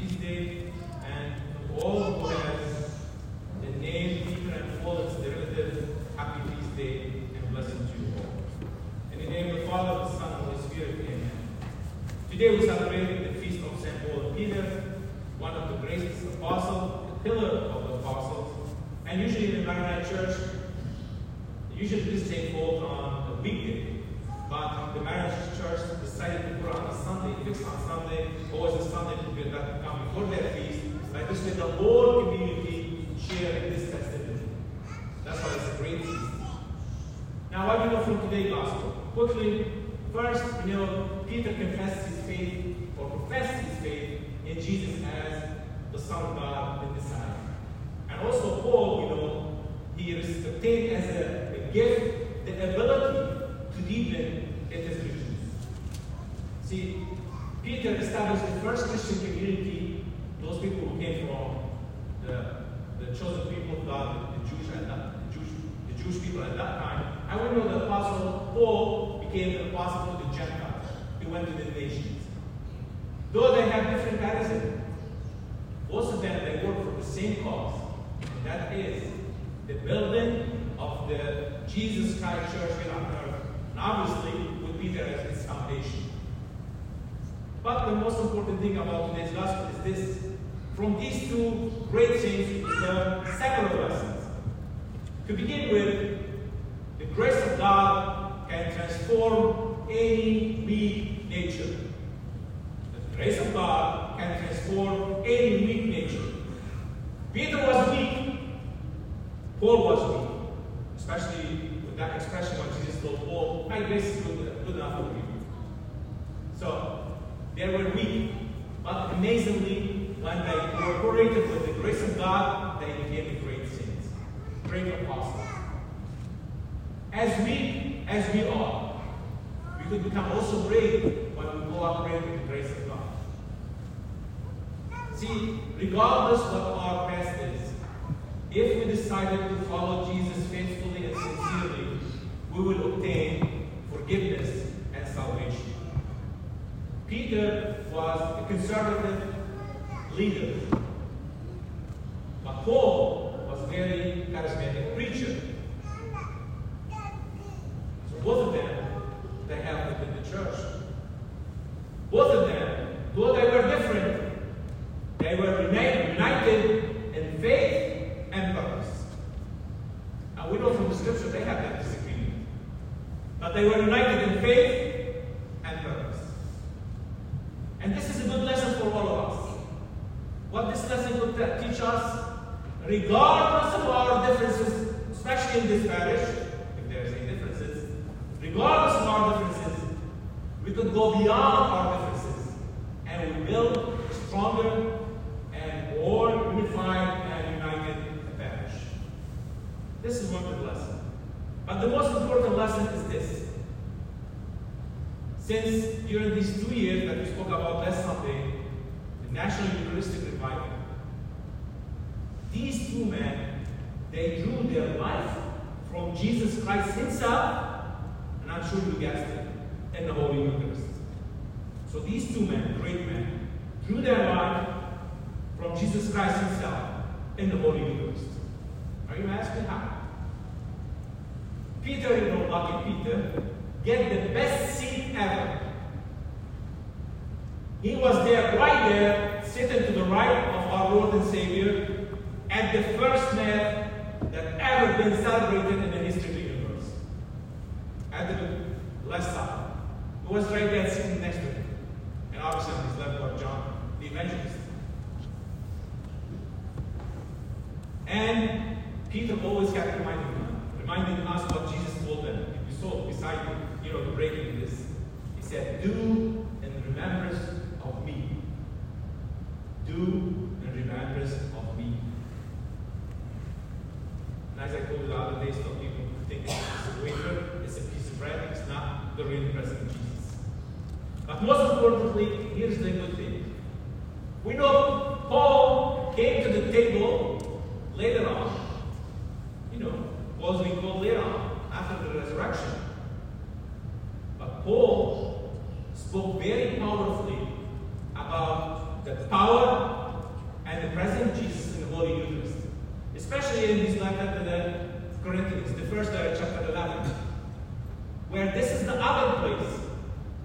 feast day. And all who has the name Peter and Paul as their relative, happy feast day and blessings to you all. In the name of the Father, the Son, and the Holy Spirit, amen. Today we celebrate the feast of St. Paul and Peter, one of the greatest apostles, the pillar of the apostles. And usually in the Maronite Church, usually this take hold on a weekday. But the Maronite Church decided to put on a Sunday, fixed on Sunday, always a Sunday to be that come before their feast. Like this way the whole community share this festivity. That's why it's a great feast. Now what do we know from today's gospel? Quickly, first we know Peter confessed his faith or professed his faith in Jesus as the Son of God, the Messiah. And also Paul, we know, he is obtained as a, a gift the ability to deepen in his riches. See, Peter established the first Christian community, those people who came from the, the chosen people of God, the Jews at that, the Jewish, the Jewish people at that time. And we know the apostle Paul became an apostle to the Gentiles. He went to the nations. Though they have different baptism, most of them they work for the same cause, and that is the building of the Jesus Christ Church here on earth. And obviously, would be there as its foundation. But the most important thing about today's gospel is this. From these two great things we learn several lessons. To begin with, the grace of God can transform any weak nature. The grace of God can transform any weak nature. Peter was weak. Paul was weak. Especially with that expression when Jesus told Paul, my grace is good, good enough for you. So, they were weak, but amazingly, when they with the grace of God, they became the great saints, great apostles. As weak as we are, we could become also great when we cooperate with the grace of God. See, regardless what our past is, if we decided to follow Jesus faithfully and sincerely, we will obtain forgiveness and salvation. Peter was a conservative leader, but Paul was a very charismatic preacher. So both of them, they helped within the church. Both of them, though they were different, they were united in faith and purpose. Now we know from the scripture they had that disagreement. But they were united in faith and purpose. And this is a good lesson for all of us. What this lesson would teach us, regardless of our differences, especially in this parish, if there's any differences, regardless of our differences, we could go beyond our differences and we build stronger and more unified and united parish. This is one good lesson. But the most important lesson is this. Since during these two years that we spoke about last Sunday, the National Eucharistic Revival, these two men, they drew their life from Jesus Christ himself, and I'm sure you guessed it, in the Holy Eucharist. So these two men, great men, drew their life from Jesus Christ himself in the Holy Eucharist. Are you asking how? Peter, you know, lucky Peter, get the best seat ever. He was there, right there, sitting to the right of our Lord and Savior, at the first Mass that ever been celebrated in the history of the universe. At the last supper. He was right was recalled later after the resurrection. But Paul spoke very powerfully about the power and the presence of Jesus in the Holy Eucharist, especially in his letter to the Corinthians, the first letter, chapter 11, where this is the other place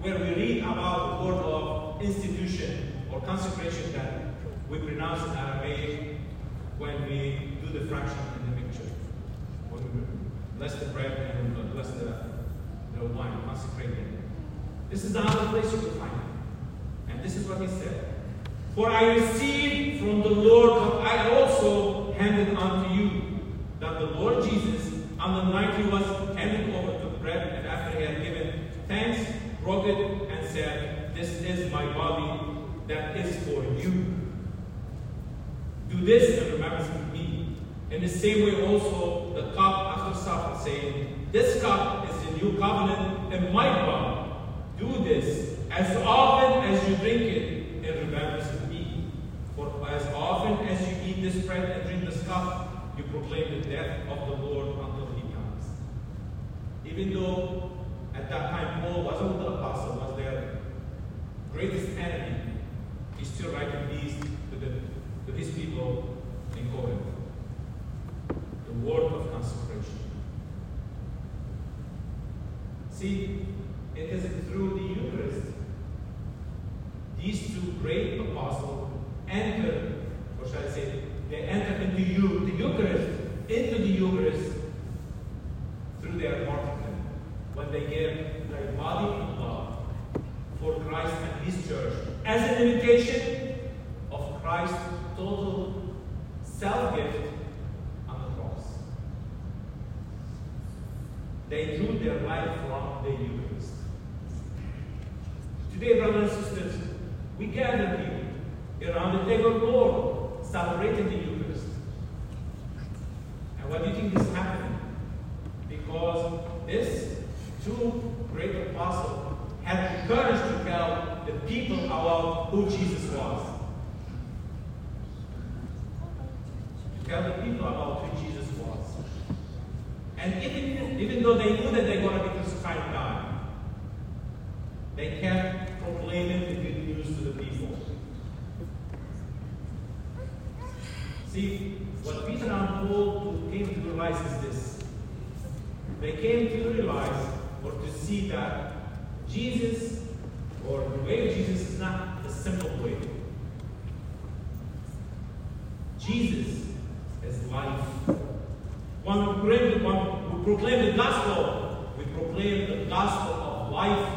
where we read about the word of institution or consecration that we pronounce in Aramaic when we do the fraction in the Eucharist. Bless the bread and bless the, the wine, consecrate it. This is the place you can find it. And this is what he said. For I received from the Lord I also handed unto you, that the Lord Jesus, on the night he was handed over to bread, and after he had given thanks, broke it, and said, This is my body that is for you. Do this remembrance of me. In the same way also after saying, This cup is the new covenant in my blood. Do this as often as you drink it in remembrance of me. For as often as you eat this bread and drink this cup, you proclaim the death of the Lord until he comes. Even though at that time Paul wasn't the apostle, was their greatest enemy, he still writing these to, the, to his people in Corinth. The word of consecration. See, it is through the Eucharist. These two great apostles enter, or shall I say, they enter into you, the Eucharist, into the Eucharist through their martyrdom, when they give their body and blood for Christ and His church as an imitation of Christ's total self-gift on the cross. They drew their life from the Eucharist. Today, brothers and sisters, we gather here around the table of the Lord, celebrating the Eucharist. And why do you think is happening? Because this two great apostles had the courage to tell the people about who Jesus was. To tell the people about who Jesus was. And even, even though they knew that they were going to be crucified die, they kept proclaiming the good news to the people. See, what Peter and Paul came to realize is this. They came to realize or to see that Jesus, or the way of Jesus, is not the simple way. Jesus is life. When we proclaim, when we proclaim the gospel, we proclaim the gospel of life.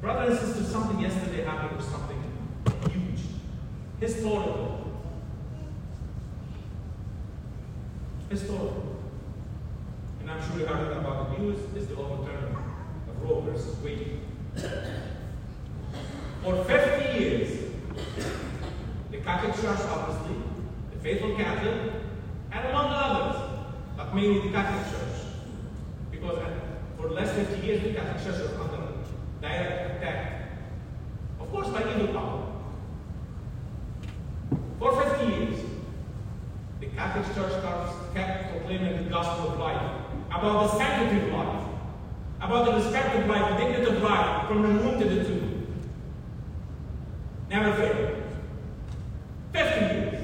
Brothers and sisters, something yesterday happened was something huge, historical. And I'm sure you heard about the news, is the overturning of Roe versus Wade. For 50 years, the Catholic Church, obviously, the faithful Catholic, and among others, but mainly the Catholic Church, because for the last 50 years, the Catholic Church was under direct attack. Of course, by evil power. For 50 years, the Catholic Church kept proclaiming the gospel of life, about the sanctity of life, about the respect of life, the dignity of life, from the womb to the tomb. Never failed. 50 years.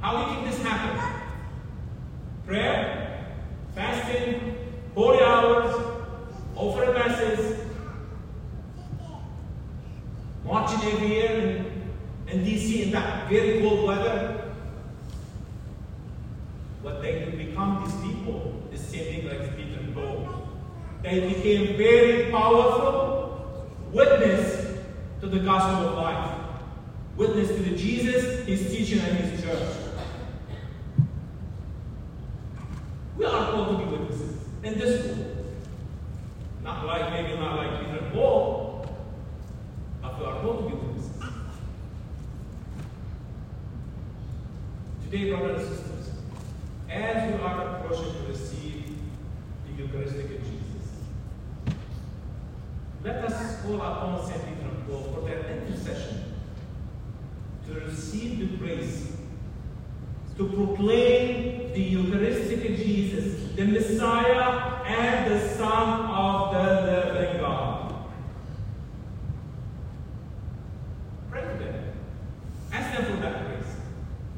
How did this happen? Prayer, fasting, holy hours, offering masses, marching every year in, in DC in that very cold weather. What they could become these people, the same thing like Peter and Paul. They became very powerful witness to the gospel of life. Witness to the Jesus, his teaching, and his church. We are called to be witnesses in this world. Not like, maybe not like Peter and Paul, but we are called to be witnesses. Today, brothers and sisters, as we are approaching to receive the Eucharistic let us call upon St. Peter and Paul for their intercession to receive the grace to proclaim the Eucharistic Jesus, the Messiah and the Son of the living God. Pray to them. Ask them for that grace.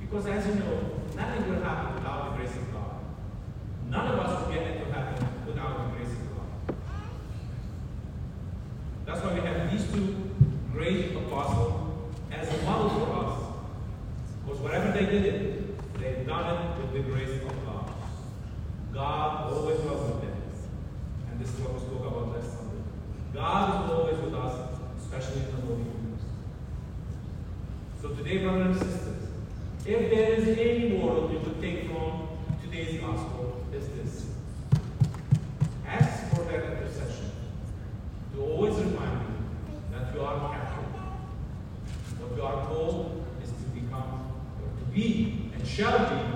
Because as you know, nothing will happen without the grace of God. None of us will get it. Two great apostles as a model for us. Because whatever they did it, they've done it with the grace of God. God always was with them. And this is what we spoke about last Sunday. God is always with us, especially in the Holy Eucharist. So today, brothers and sisters, if there is any moral you could take from today's gospel, is this. Ask for that intercession to always remind you that you are Catholic. What you are called is to become, or to be, and shall be